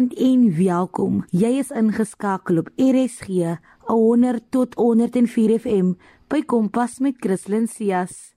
Goeienaand en welkom. Jy is ingeskakel op RSG 100 tot 104 FM by Kompas met Christlyn Cias.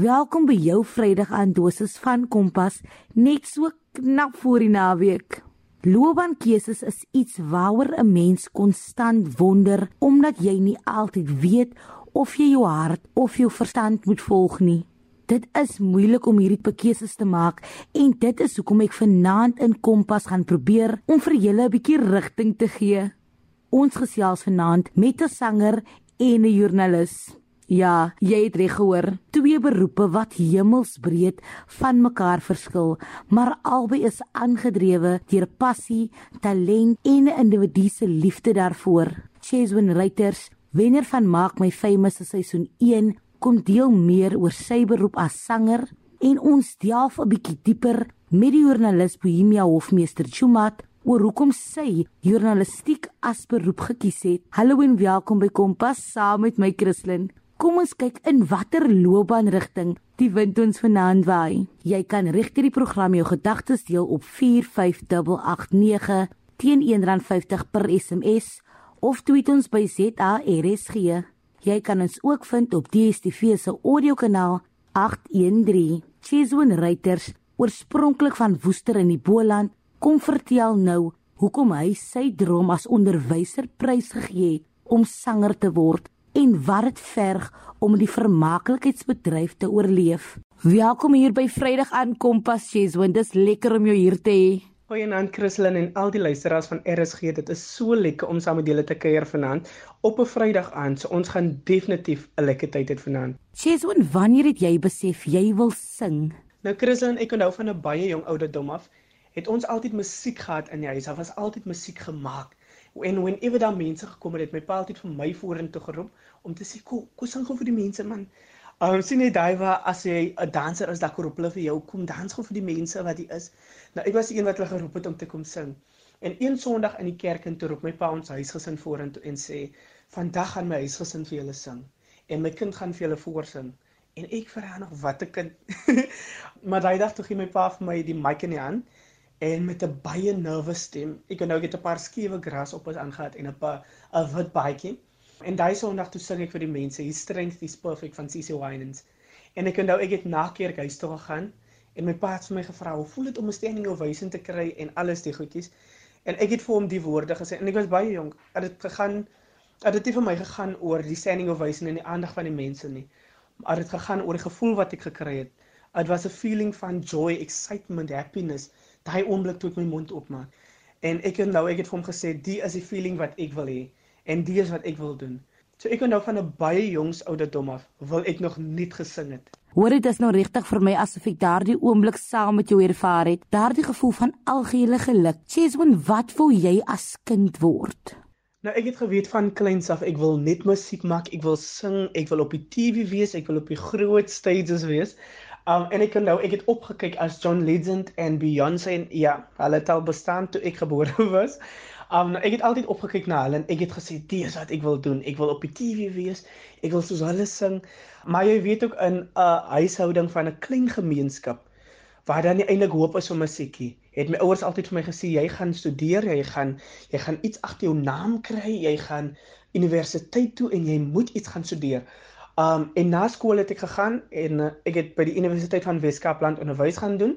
Welkom by jou Vrydag aan dosis van Kompas, net so knap voor die naweek. Loopbaankeuses is iets waaroor 'n mens konstant wonder omdat jy nie altyd weet of jy jou hart of jou verstand moet volg nie. Dit is moeilik om hierdie keuses te maak en dit is hoekom ek vanaand in Kompas gaan probeer om vir julle 'n bietjie rigting te gee. Ons gesels vanaand met 'n sanger en 'n joernalis. Ja, jy het reg gehoor. Twee beroepe wat hemelsbreed van mekaar verskil, maar albei is aangedrewe deur passie, talent en 'n individu se liefde daarvoor. Cheswin Reuters, wenner van Maak My Famous se seisoen 1 kom deel meer oor sy beroep as sanger en ons delf 'n bietjie dieper met die joernalis Bohemia Hofmeester Chumat oor hoekom sy journalistiek as beroep gekies het. Hallo en welkom by Kompas saam met my Christlyn. Kom ons kyk in watter loopbaanrigting die wind ons vanaand waai. Jy kan regter die program jou gedagtes deel op 45889 teen R1.50 per SMS of tweet ons by ZARSG. Jy kan ons ook vind op DStv se audiokanaal 813. Chizwin Reuters, oorspronklik van Woester in die Boland, kom vertel nou hoekom hy sy droom as onderwyser prysgegee het om sanger te word en wat dit verg om die vermaaklikheidsbedryf te oorleef. Welkom hier by Vrydag aan Kompas Chizwin. Dis lekker om jou hier te hê. Goeienaand Christlyn en al die luisteraars van RSG. Dit is so lekker om saam met julle te kuier vanaand op 'n Vrydag aand. So ons gaan definitief 'n lekker tyd hê vanaand. Cheswin, wanneer het jy besef jy wil sing? Nou Christlyn, ek onthou van 'n baie jong ouderdom af het ons altyd musiek gehad in die huis. Daar was altyd musiek gemaak. En whenever daar mense gekom het, het my pa altyd vir my vorentoe geroep om te sê, "Kom, kom sing gou vir die mense man." Ehm um, sien jy daai waar as jy 'n danser is, dan roep hulle vir jou kom dans gou vir die mense wat jy is. Nou ek was die een wat hulle geroep het om te kom sing. En een Sondag in die kerk en toe roep my pa ons huisgesin vorentoe en sê vandag gaan my huisgesin vir julle sing en my kind gaan vir julle voorsing. En ek vra nog wat 'n kind. maar daai dag toe gee my pa vir my die mic in die hand en met 'n baie nervous stem. Ek het nou net 'n paar skewe gras op ons aangehad en 'n 'n wit baadjie. En daai Sondag toe sing ek vir die mense, His strength is perfect van CC Winans. En ek onthou ek het na kerk huis toe gegaan en my pa het vir my gevra, "Hoe voel dit om 'n standing ovation te kry en alles die goedjies?" En ek het vir hom die woorde gesê en ek was baie jonk. Het dit gegaan het dit nie vir my gegaan oor die standing ovation en die aandag van die mense nie. Maar dit gegaan oor die gevoel wat ek gekry het. Dit was 'n feeling van joy, excitement, happiness daai oomblik toe ek my mond oopmaak. En ek onthou ek het vir hom gesê, "Die is die feeling wat ek wil hê." En dis wat ek wil doen. So ek onthou van 'n baie jongs ouderdom af wil ek nog nie gesing het. Hoor dit is nou regtig vir my asof ek daardie oomblik saam met jou ervaar het. Daardie gevoel van algehele geluk. Cheswin, wat wou jy as kind word? Nou ek het geweet van kleins af ek wil net musiek maak, ek wil sing, ek wil op die TV wees, ek wil op die groot stages wees. Um en ek onthou ek het opgekyk as John Legend en Beyoncé en ja, hulle het al bestaan toe ek gebore was. Um ek het altyd opgekyk na hulle en ek het gesê dis wat ek wil doen. Ek wil op die TV wees. Ek wil soos hulle sing. Maar jy weet ook in 'n uh, huishouding van 'n klein gemeenskap waar dan nie eintlik hoop is vir musiekie. Het my ouers altyd vir my gesê jy gaan studeer, jy gaan jy gaan iets agter jou naam kry, jy gaan universiteit toe en jy moet iets gaan studeer. Um en na skool het ek gegaan en uh, ek het by die Universiteit van Weskaapland onderwys gaan doen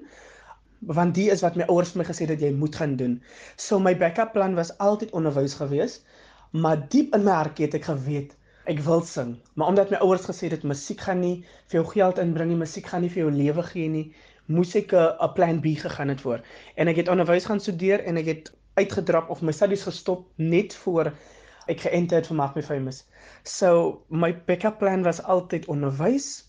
want die is wat my ouers vir my gesê het dat jy moet gaan doen. So my backup plan was altyd onderwys gewees, maar diep in my hart het ek geweet ek wil sing. Maar omdat my ouers gesê het musiek gaan nie vir jou geld inbring nie, musiek gaan nie vir jou lewe gee nie, moes ek 'n plan B gegaan het voor. En ek het onderwys gaan studeer en ek het uitgedrap of my studies gestop net voor ek geënter het vir Maak My Famous. So my backup plan was altyd onderwys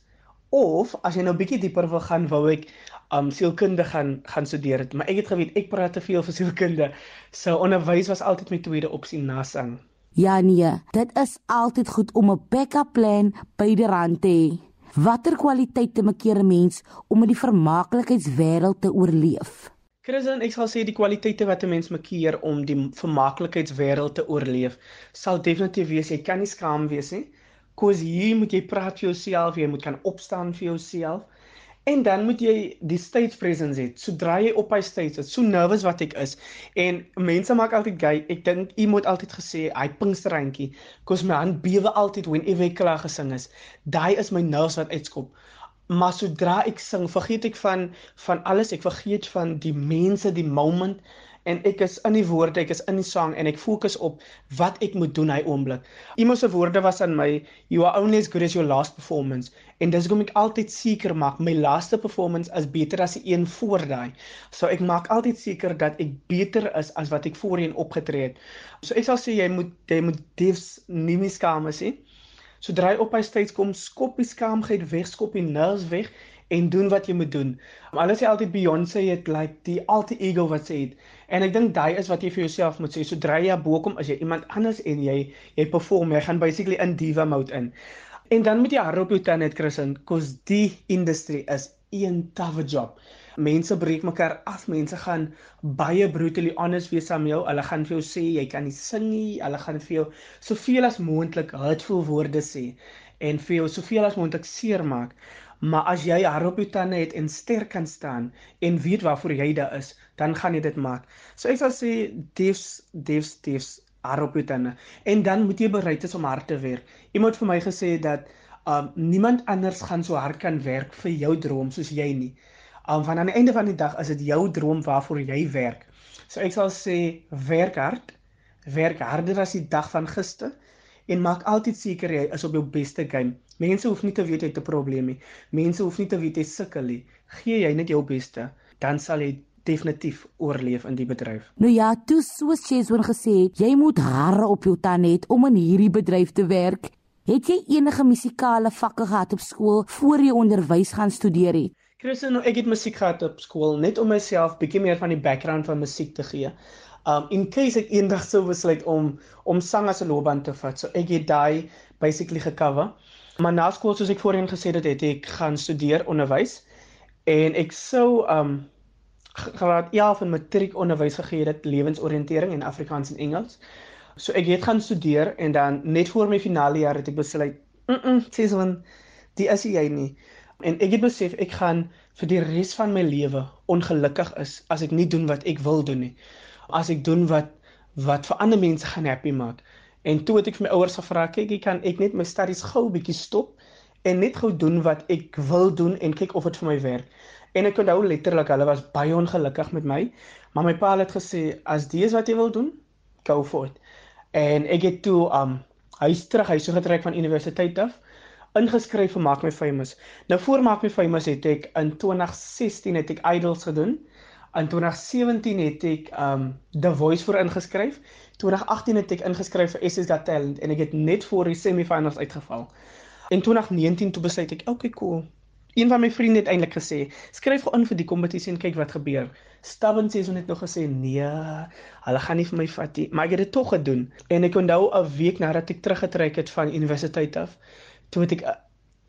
of as jy nou bietjie dieper wil gaan, wou ek um sielkunde gaan gaan studeer het, maar ek het geweet ek praat te veel vir sielkunde. So onderwys was altyd my tweede opsie na sang. Ja nee, dit is altyd goed om 'n backup plan by die rand te hê. Watter kwaliteite maak 'n mens om in die vermaaklikheidswêreld te oorleef? Christen, ek sal sê die kwaliteite wat 'n mens maak om die vermaaklikheidswêreld te oorleef, sal definitief wees jy kan nie skaam wees nie. Kos hier moet jy praat vir jouself, jy moet kan opstaan vir jouself En dan moet jy die stage presence hê. Sodra jy op hy stage is, so nervous wat ek is. En mense maak altyd gay. Ek dink iemand altyd gesê, hy pinksterrandjie, kos my hand bewe altyd whenever ek klaar gesing is. Daai is my nerves wat uitskop. Maar sodra ek sing, vergeet ek van van alles. Ek vergeet van die mense, die moment en ek is in die woorde, ek is in die sang en ek fokus op wat ek moet doen hy oomblik. Iemand se woorde was aan my, you are only as good as your last performance. En dis hoekom ek altyd seker maak my laaste performance is beter as die een voor daai. So ek maak altyd seker dat ek beter is as wat ek voorheen opgetree het. So ek sal sê jy moet jy moet devs nie miskaam is nie. So draai op hy stage kom, skop die skaamheid weg, skop die nerves weg en doen wat jy moet doen. Maar alles sê altyd Beyoncé het like die alter ego wat sy het. En ek dink daai is wat jy vir jouself moet sê. Sodra jy bokom as jy iemand anders en jy jy perform, jy gaan basically in diva mode in. En dan moet jy hardop jou tande het Christen, cause die industry is een tawwe job. Mense breek mekaar af, mense gaan baie brutally honest wees aan jou. Hulle gaan vir jou sê jy kan nie sing nie. Hulle gaan vir jou soveel as moontlik hurtful woorde sê en vir jou soveel as moontlik seermaak. Maar as jy haar op jou tande het en sterk kan staan en weet waarvoor jy daar is, dan gaan jy dit maak. So ek sal sê devs devs devs haar op jou tande en dan moet jy bereid wees om hard te werk. Iemand vir my gesê dat um niemand anders gaan so hard kan werk vir jou droom soos jy nie. Um van aan die einde van die dag is dit jou droom waarvoor jy werk. So ek sal sê werk hard. Werk harder as die dag van gister en maak altyd seker jy is op jou beste game. Mense hoef nie te weet jy het 'n probleem nie. Mense hoef nie te weet jy sukkel nie. Gee jy net jou beste, dan sal jy definitief oorleef in die bedryf. Nou ja, toe soos Cheswin gesê het, jy moet hare op jou tande hê om in hierdie bedryf te werk. Het jy enige musikale vakke gehad op skool voor jy onderwys gaan studeer het? Christen, nou, ek het musiek gehad op skool net om myself bietjie meer van die background van musiek te gee um in case ek eendag sou besluit om om sang as 'n loopbaan te vat. So ek het daai basically gekover. Maar na skool soos ek voorheen gesê het, het ek gaan studeer onderwys en ek sou um graad 11 in matriek onderwys gegee het lewensoriëntering en Afrikaans en Engels. So ek het gaan studeer en dan net voor my finale jaar het ek besluit, mm, -mm sê so 'n die is jy nie. En ek het besef ek gaan vir die res van my lewe ongelukkig is as ek nie doen wat ek wil doen nie as ek doen wat wat vir ander mense gaan happy maak. En toe het ek vir my ouers gevra, kyk, ek kan ek net my studies gou bietjie stop en net gou doen wat ek wil doen en kyk of dit vir my werk. En ek onthou letterlik, hulle was baie ongelukkig met my, maar my pa het gesê as dis wat jy wil doen, go for it. En ek het toe um huis terug, huis toe getrek van universiteit af ingeskryf vir Maak my famous. Nou voor Maak my famous het ek in 2016 het ek Idols gedoen. In 2017 het ek um The Voice voor ingeskryf. 2018 het ek ingeskryf vir SS's Got Talent en ek het net voor die semifinals uitgeval. In 2019 toe besluit ek, okay cool. Een van my vriende het eintlik gesê, skryf gou in vir die kompetisie en kyk wat gebeur. Stubborn sê so net nog gesê, nee, hulle gaan nie vir my vat nie, maar ek het dit tog gedoen. En ek onthou 'n week nadat ek teruggetrek het van universiteit af, toe het ek 'n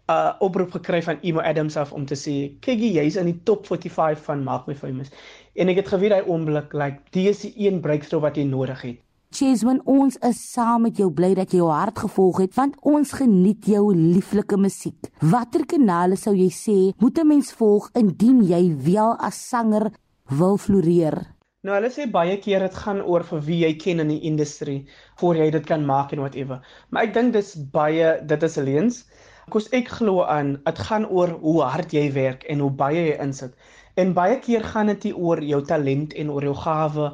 uh, oproep gekry van Emo Adams af om te sê, "Kyk, jy's in die top 45 van Mark My Famous." En ek het geweet hy oomblik, like, dis die een breakthrough wat jy nodig het. Cheswin, ons is saam met jou bly dat jy jou hart gevolg het, want ons geniet jou lieflike musiek. Watter kanale sou jy sê moet 'n mens volg indien jy wel as sanger wil floreer? Nou hulle sê baie keer dit gaan oor vir wie jy ken in die industrie voor jy dit kan maak en whatever. Maar ek dink dis baie dit is leens. Kos ek glo aan, dit gaan oor hoe hard jy werk en hoe baie jy insit. En baie keer gaan dit nie oor jou talent en oor jou gawe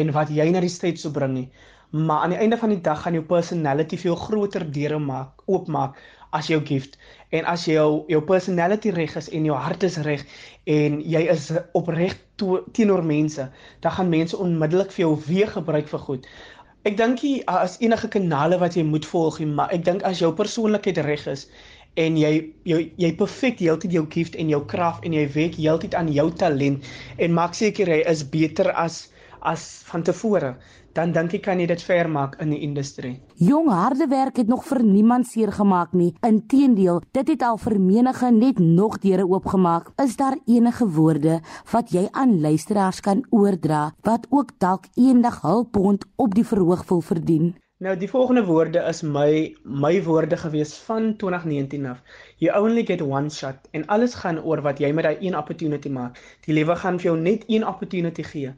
en wat jy na die stage sou bring nie. Maar aan die einde van die dag gaan jou personality veel groter deure maak, oopmaak as jou gift. En as jou jou personality reg is en jou hart is reg en jy is opreg teenoor mense, dan gaan mense onmiddellik vir jou weer gebruik vir goed. Ek dink jy as enige kanale wat jy moet volg, maar ek dink as jou persoonlikheid reg is en jy jy jy perfek heeltyd jou gift en jou krag en jy werk heeltyd aan jou talent en maak seker jy is beter as as van tevore dan dink ek kan jy dit ver maak in die industrie. Jong harde werk het nog vir niemand seer gemaak nie. Inteendeel, dit het al vir menige net nog deure oopgemaak. Is daar enige woorde wat jy aan luisteraars kan oordra wat ook dalk eendag hul pond op die verhoog wil verdien? Nou die volgende woorde is my my woorde gewees van 2019 af. You only get one shot en alles gaan oor wat jy met daai een opportunity maak. Die lewe gaan vir jou net een opportunity gee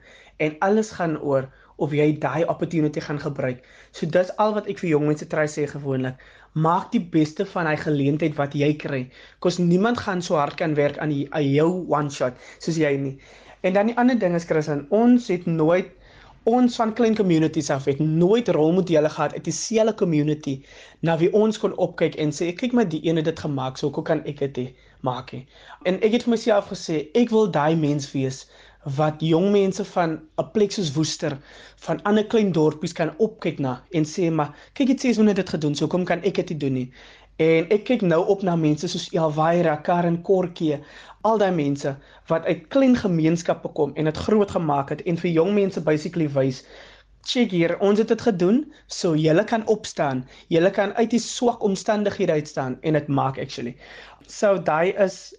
en alles gaan oor of jy daai opportunity gaan gebruik. So dis al wat ek vir jong mense try sê gewoonlik. Maak die beste van hy geleentheid wat jy kry. Kos niemand gaan so hard kan werk aan, die, aan jou one shot soos jy nie. En dan die ander ding is Christen, ons het nooit ons van klein communities af het nooit rolmodelle gehad. Uit dieselfde community na wie ons kon opkyk en sê kyk maar die ene dit gemaak so hoe kan ek dit maak nie en ek het vir myself gesê ek wil daai mens wees wat jong mense van 'n plek soos Woester van ander klein dorpies kan opkyk na en sê maar kyk dit sê hoe hulle dit gedoen so kom kan ek dit doen nie En ek kyk nou op na mense soos Elwaira, Karen Kortjie, al daai mense wat uit klein gemeenskappe kom en dit groot gemaak het en vir jong mense basically wys check hier, ons het dit gedoen, so julle kan opstaan. Julle kan uit die swak omstandighede uitstaan en dit maak actually. So daai is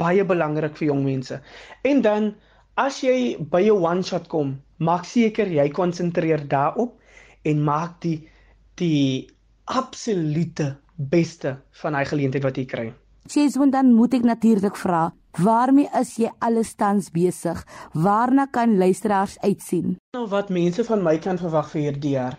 baie belangrik vir jong mense. En dan as jy by 'n one shot kom, maak seker jy konsentreer daarop en maak die die absolute beste van hy geleentheid wat jy kry. Cheswin dan moet ek natuurlik vra, waarmee is jy alles tans besig? Waarna kan luisteraars uitsien? Nou wat mense van my kan verwag vir hierdie jaar.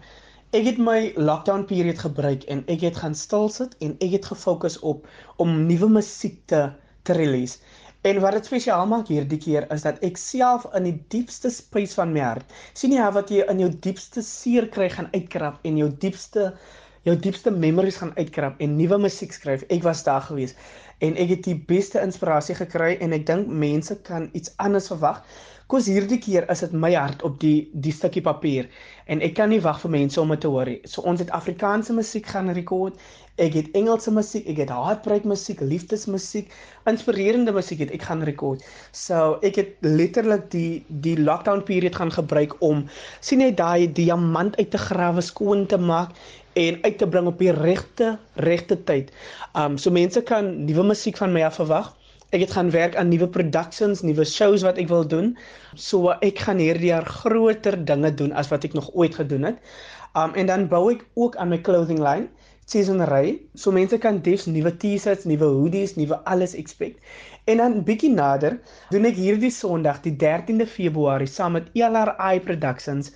Ek het my lockdown period gebruik en ek het gaan stil sit en ek het gefokus op om nuwe musiek te te release. En wat dit spesiaal maak hierdie keer is dat ek self in die diepste space van my hart sien jy wat jy in jou diepste seer kry gaan uitkrap en jou diepste jou diepste memories gaan uitkrap en nuwe musiek skryf. Ek was daar gewees en ek het die beste inspirasie gekry en ek dink mense kan iets anders verwag. Kos hierdie keer is dit my hart op die die stukkie papier en ek kan nie wag vir mense om dit te hoor nie. So ons het Afrikaanse musiek gaan rekord. Ek het Engelse musiek, ek het heartbreak musiek, liefdesmusiek, inspirerende musiek het ek gaan rekord. So ek het letterlik die die lockdown period gaan gebruik om sien jy daai diamant uit te grawe skoon te maak en uit te bring op die regte regte tyd. Um so mense kan nuwe musiek van my af verwag. Ek het gaan werk aan nuwe productions, nuwe shows wat ek wil doen. So ek gaan hierdie jaar groter dinge doen as wat ek nog ooit gedoen het. Um en dan bou ek ook aan my clothing line seasonery. So mense kan defs nuwe T-shirts, nuwe hoodies, nuwe alles expect. En dan bietjie nader doen ek hierdie Sondag, die 13de Februarie, saam met ELRI Productions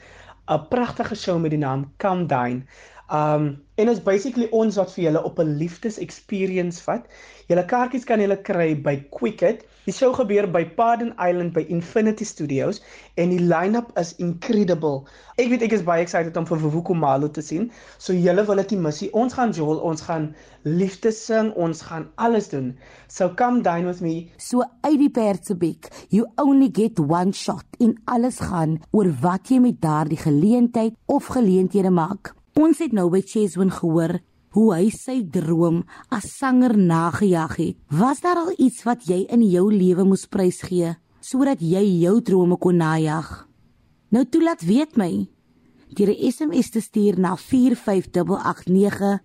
'n pragtige show met die naam Come Dine. Um en is basically ons wat vir julle op 'n liefdes experience vat. Julle kaartjies kan julle kry by Quicket. Die show gebeur by Pardon Island by Infinity Studios en die line-up is incredible. Ek weet ek is baie excited om vir Vuku Malo te sien. So julle wil dit nie mis nie. Ons gaan jol, ons gaan liefdes sing, ons gaan alles doen. So come dine with me. So uit die Pertsebek, you only get one shot en alles gaan oor wat jy met daardie geleentheid of geleenthede maak. Ons het nou by Cheswin gehoor hoe hy sy droom as sanger nagejag het. Was daar al iets wat jy in jou lewe moes prysgee sodat jy jou drome kon najag? Nou toe laat weet my. Deur 'n SMS te stuur na 45889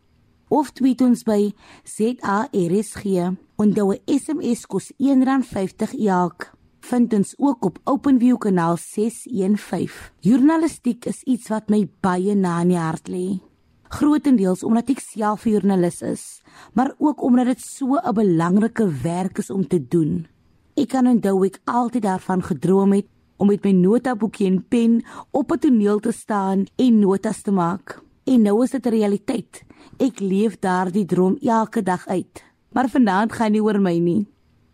of tweet ons by ZARSG. Onthou 'n SMS kos R1.50 elk vind ons ook op OpenView kanaal 615. Journalistiek is iets wat my baie na in die hart lê. Grootendeels omdat ek self 'n joernalis is, maar ook omdat dit so 'n belangrike werk is om te doen. Ek kan onthou ek altyd daarvan gedroom het om met my notaboekie en pen op 'n toneel te staan en notas te maak. En nou is dit 'n realiteit. Ek leef daardie droom elke dag uit. Maar vanaand gaan nie oor my nie.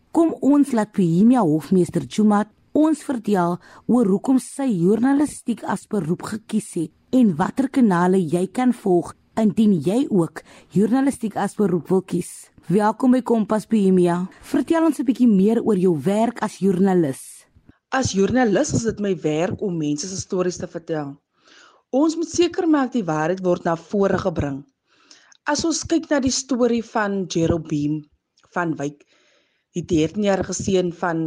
Kom ons laat Pihimia hofmeester Chumat ons vertel oor hoekom sy journalistiek as beroep gekies het en watter kanale jy kan volg indien jy ook journalistiek as beroep wil kies. Welkom by Kompas Pihimia. Vertel ons 'n bietjie meer oor jou werk as joernalis. As joernalis is dit my werk om mense se stories te vertel. Ons moet seker maak die waarheid word na vore gebring. As ons kyk na die storie van Jerobeam van Wyk, die 13-jarige seun van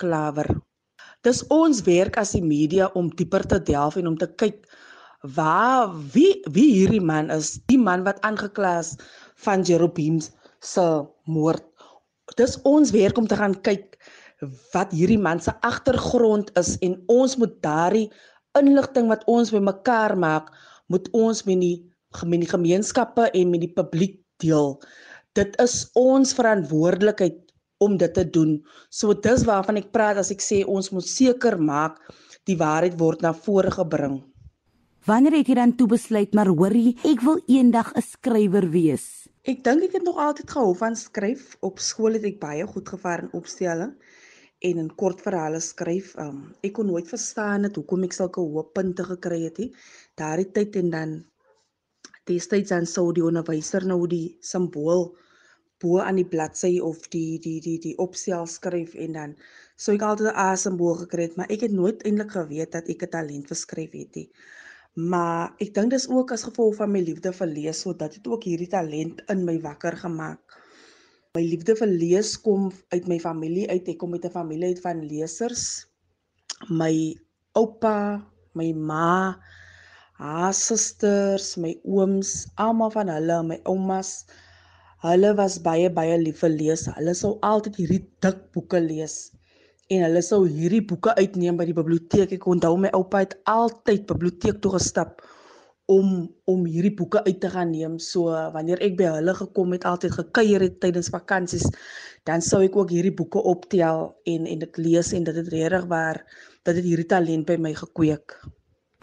Klawer. Dis ons werk as die media om dieper te delf en om te kyk waar wie wie hierdie man is, die man wat aangekla is van Jerobeam se moord. Dis ons werk om te gaan kyk wat hierdie man se agtergrond is en ons moet daardie inligting wat ons bymekaar maak moet ons met die met die gemeenskappe en met die publiek deel. Dit is ons verantwoordelikheid om dit te doen. So dis waarvan ek praat as ek sê ons moet seker maak die waarheid word na vore gebring. Wanneer het jy dan toe besluit maar hoorie, ek wil eendag 'n een skrywer wees? Ek dink ek het nog altyd gehou van skryf. Op skool het ek baie goed gevaar in opstelling en in kort verhale skryf. Um, ek kon nooit verstaan het hoekom ek sulke hoë punte gekry het nie. Daardie tyd en dan destyds dan sou die onderwyser nou die simbool bo aan die bladsy of die die die die opstel skryf en dan sou ek altyd 'n asemboog gekry het, maar ek het nooit eintlik geweet dat ek 'n talent vir skryf het nie. Maar ek dink dis ook as gevolg van my liefde vir lees, so dat dit ook hierdie talent in my wakker gemaak. My liefde vir lees kom uit my familie uit. Ek kom uit 'n familie uit van lesers. My oupa, my ma, haar susters, my ooms, almal van hulle, my oumas, Hulle was baie baie lief vir lees. Hulle sou altyd hierdie dik boeke lees. En hulle sou hierdie boeke uitneem by die biblioteek. Ek onthou my oupa het altyd biblioteek toe gestap om om hierdie boeke uit te gaan neem. So wanneer ek by hulle gekom het, altyd gekuier het tydens vakansies, dan sou ek ook hierdie boeke optel en en dit lees en dit het regtig waar dat dit hierdie talent by my gekweek.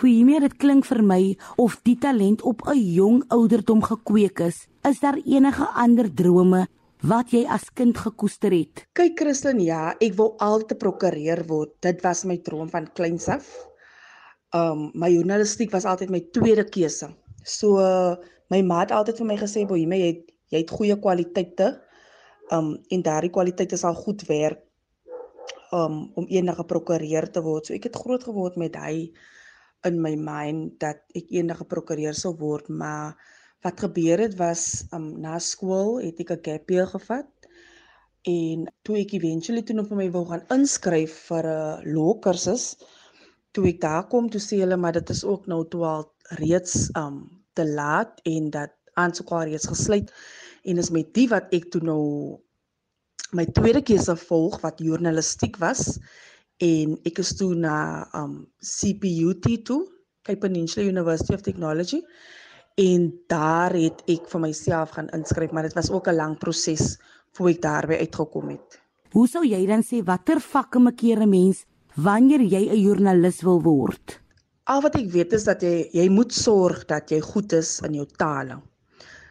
Hoe meer dit klink vir my of die talent op 'n jong ouderdom gekweek is, is daar enige ander drome wat jy as kind gekoester het? Kyk Christen, ja, ek wou altyd prokureur word. Dit was my droom van kleins af. Um my journalistiek was altyd my tweede keuse. So my ma het altyd vir my gesê, "Boeie, jy het jy het goeie kwaliteite." Um en daardie kwaliteite sal goed werk um om enige prokureur te word. So ek het groot geword met hy in my mind dat ek eendag 'n prokureur sou word, maar wat gebeur het was um, na skool het ek 'n gap year gevat en toe ek eventually toe vir my wou gaan inskryf vir 'n law kursus, toe ek daar kom toe sê hulle maar dit is ook nou toe al reeds um te laat en dat aansoek al reeds gesluit en is met die wat ek toe nou my tweede keuse volg wat journalistiek was en ek is toe na um CPUT toe, Cape Peninsula University of Technology en daar het ek vir myself gaan inskryf, maar dit was ook 'n lang proses voor ek daarby uitgekom het. Hoe sou jy dan sê watter vakke makkeer 'n mens wanneer jy 'n joernalis wil word? Al wat ek weet is dat jy jy moet sorg dat jy goed is in jou tale.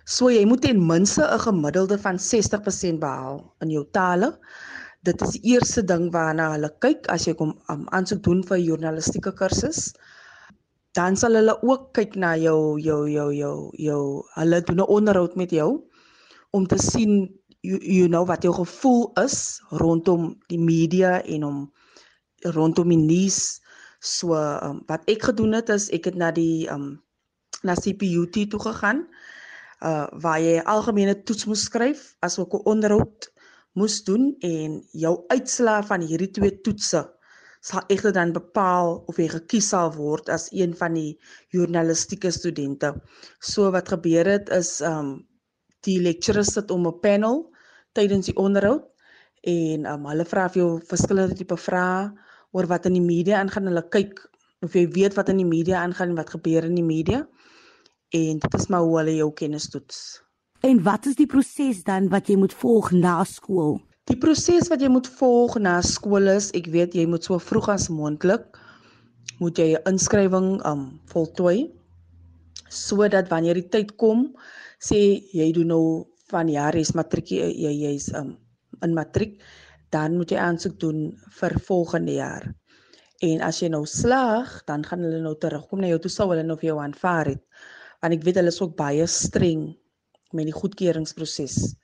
So jy moet ten minste 'n gemiddelde van 60% behaal in jou tale dit is die eerste ding waarna hulle kyk as jy kom um, aansoek doen vir 'n journalistieke kursus. Dan sal hulle ook kyk na jou jou jou jou jou hulle doen 'n onderhoud met jou om te sien you, you know wat jou gevoel is rondom die media en om rondom die nuus. So um, wat ek gedoen het is ek het na die um, na CPUT toe gegaan uh waar jy algemene toets moes skryf as ook 'n onderhoud moes doen en jou uitslae van hierdie twee toetse sal egter dan bepaal of jy gekies sal word as een van die journalistieke studente. So wat gebeur het is um die lecturers sit om 'n panel tydens die onderhoud en um hulle vra vir jou verskillende tipe vrae oor wat in die media aangaan. Hulle kyk of jy weet wat in die media aangaan en wat gebeur in die media. En dit is maar hoe hulle jou kennis toets. En wat is die proses dan wat jy moet volg na skool? Die proses wat jy moet volg na skool is, ek weet jy moet so vroeg as moontlik moet jy 'n inskrywing um voltooi sodat wanneer die tyd kom, sê jy doen nou van jaar is matriek jy jy's um in matriek, dan moet jy aansoek doen vir volgende jaar. En as jy nou slaag, dan gaan hulle nou terugkom na jou toe sou hulle nou vir jou aanvaar het. Want ek weet hulle is ook baie streng met die goedkeuringsproses.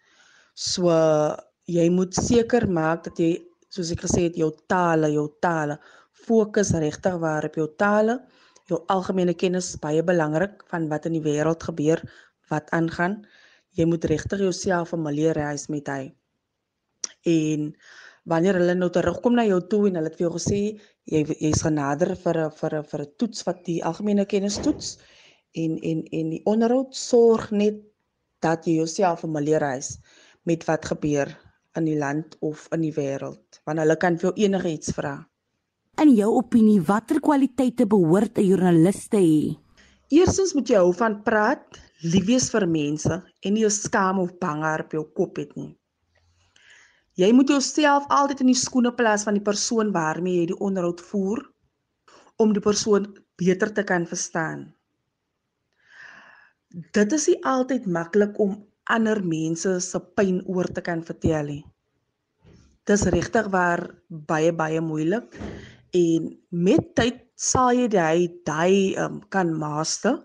So jy moet seker maak dat jy soos ek gesê het jou tale, jou tale fokus regtig waar op jou tale. Jou algemene kennis is baie belangrik van wat in die wêreld gebeur, wat aangaan. Jy moet regtig jouself familiariseer met hy. En wanneer hulle nou terugkom na jou toe en hulle het vir jou gesê jy jy's genader vir 'n vir 'n vir 'n toets wat die algemene kennis toets en en en die onderhoud sorg net dat jy jouself familiariseer met wat gebeur in die land of in die wêreld want hulle kan vir jou enigiets vra. In jou opinie, watter kwaliteite behoort 'n joernalis te hê? Eerstens moet jy hou van praat, lief wees vir mense en nie jou skaam of bang op jou kop het nie. Jy moet jouself altyd in die skoene plaas van die persoon waarmee jy die onderhoud voer om die persoon beter te kan verstaan. Dit is nie altyd maklik om ander mense se pyn oor te kan vertel nie. Dis regtig waar baie baie moeilik en met tyd sal jy daai daai um, kan master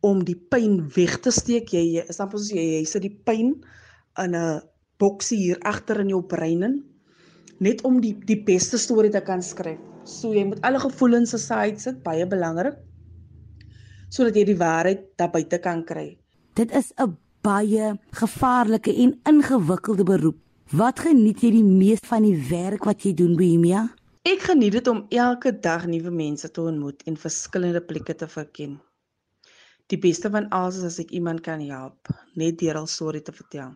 om die pyn weg te steek. Jy is dan presies jy, jy sit die pyn in 'n boksie hier agter in jou brein in net om die die beste storie te kan skryf. So jy moet alle gevoelens aside sit, baie belangrik. Sodat jy die waarheid daar buite kan kry. Dit is 'n baie gevaarlike en ingewikkelde beroep. Wat geniet jy die mees van die werk wat jy doen, Bohemia? Ek geniet dit om elke dag nuwe mense te ontmoet en verskillende plekke te verken. Die beste van alles is as ek iemand kan help, net deur 'n storie te vertel.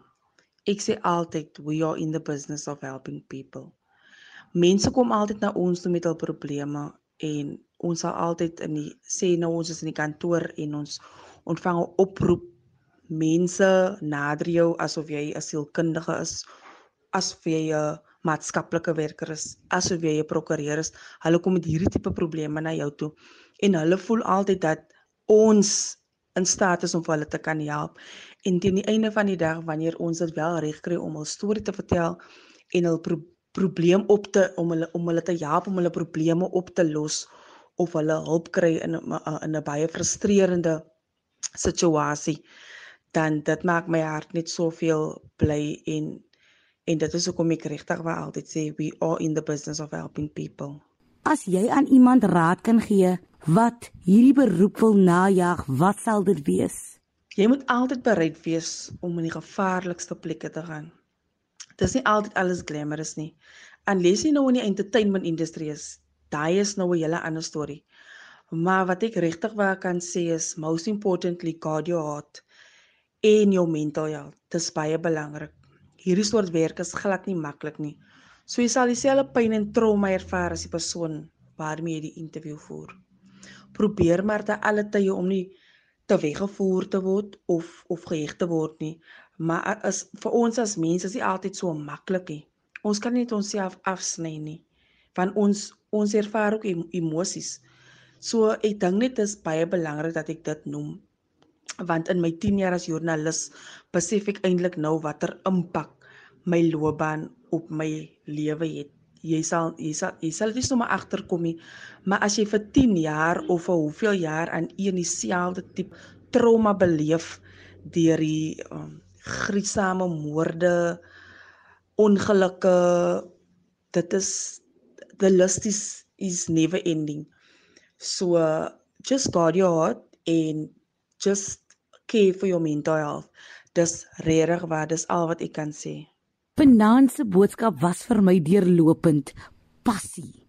Ek sê altyd we are in the business of helping people. Mense kom altyd na ons toe met hul probleme en ons sal altyd in die sê nou ons is in die kantoor en ons ontvang 'n oproep mense nader jou asof jy 'n sielkundige is, asof jy 'n maatskaplike werker is, asof jy 'n prokureur is. Hulle kom met hierdie tipe probleme na jou toe en hulle voel altyd dat ons in staat is om vir hulle te kan help. En teen die einde van die dag wanneer ons dit wel reg kry om 'n storie te vertel en hul pro probleem op te om hulle om hulle te help om hulle probleme op te los of hulle hulp kry in in 'n baie frustrerende situasie dan dit maak my hart net soveel bly en en dit is hoekom ek regtig wou altyd sê we are in the business of helping people. As jy aan iemand raad kan gee wat hierdie beroep wil najag, wat sal dit wees? Jy moet altyd bereid wees om in die gevaarlikste plekke te gaan. Dis nie altyd alles glamorous nie. Unless jy nou in die entertainment industrie is, daai is nou 'n hele ander storie. Maar wat ek regtig wou kan sê is most importantly guard your heart en jou mental health. Dis baie belangrik. Hierdie soort werk is glad nie maklik nie. So jy sal dieselfde pyn en trauma ervaar as die persoon waarmee jy die onderhoud voer probeer maar te alle tye om nie te weggevoer te word of of geheg te word nie. Maar as vir ons as mense is dit altyd so maklik nie. Ons kan net onsself afsny nie. Want ons ons ervaar ook emosies. So ek dink net dit is baie belangrik dat ek dit noem. Want in my 10 jaar as joernalis besef ek eintlik nou watter impak my loopbaan op my lewe het jy sal jy sal jy sal dit sommer agterkom nie. Maar as jy vir 10 jaar of vir hoeveel jaar aan een dieselfde tipe trauma beleef deur die um, gruisame moorde, ongelukke, dit is the list is is never ending. So uh, just guard your heart and just care for your mental health. Dis regtig wat dis al wat ek kan sê. Vanaand se boodskap was vir my deurlopend passie.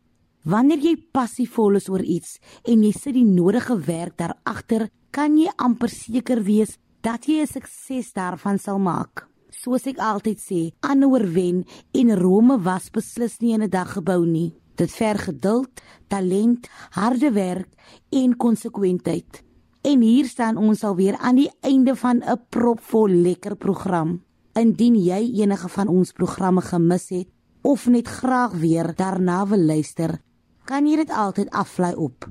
Wanneer jy passievol is oor iets en jy sit die nodige werk daar agter, kan jy amper seker wees dat jy 'n sukses daarvan sal maak. Soos ek altyd sê, aanhouer wen en Rome was beslis nie in 'n dag gebou nie. Dit verg geduld, talent, harde werk en konsekwentheid. En hier staan ons alweer aan die einde van 'n propvol lekker program. Indien jy enige van ons programme gemis het of net graag weer daarna wil luister, kan jy dit altyd aflaai op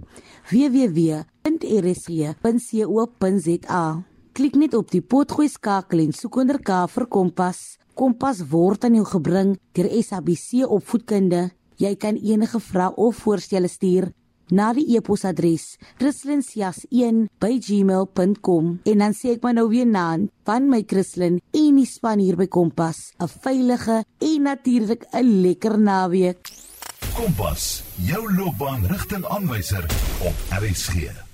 www.rsg.co.za. Klik net op die potgooi skakel en soek onder K vir Kompas. Kompas word aan jou gebring deur SABC opvoedkunde. Jy kan enige vrae of voorstelle stuur na die e-posadres kristlyn.jas1@gmail.com en dan sê ek maar nou weer naam van my Kristlyn en die span hier by Kompas 'n veilige en natuurlik 'n lekker naweek Kompas jou loopbaan rigtingaanwyser op RSG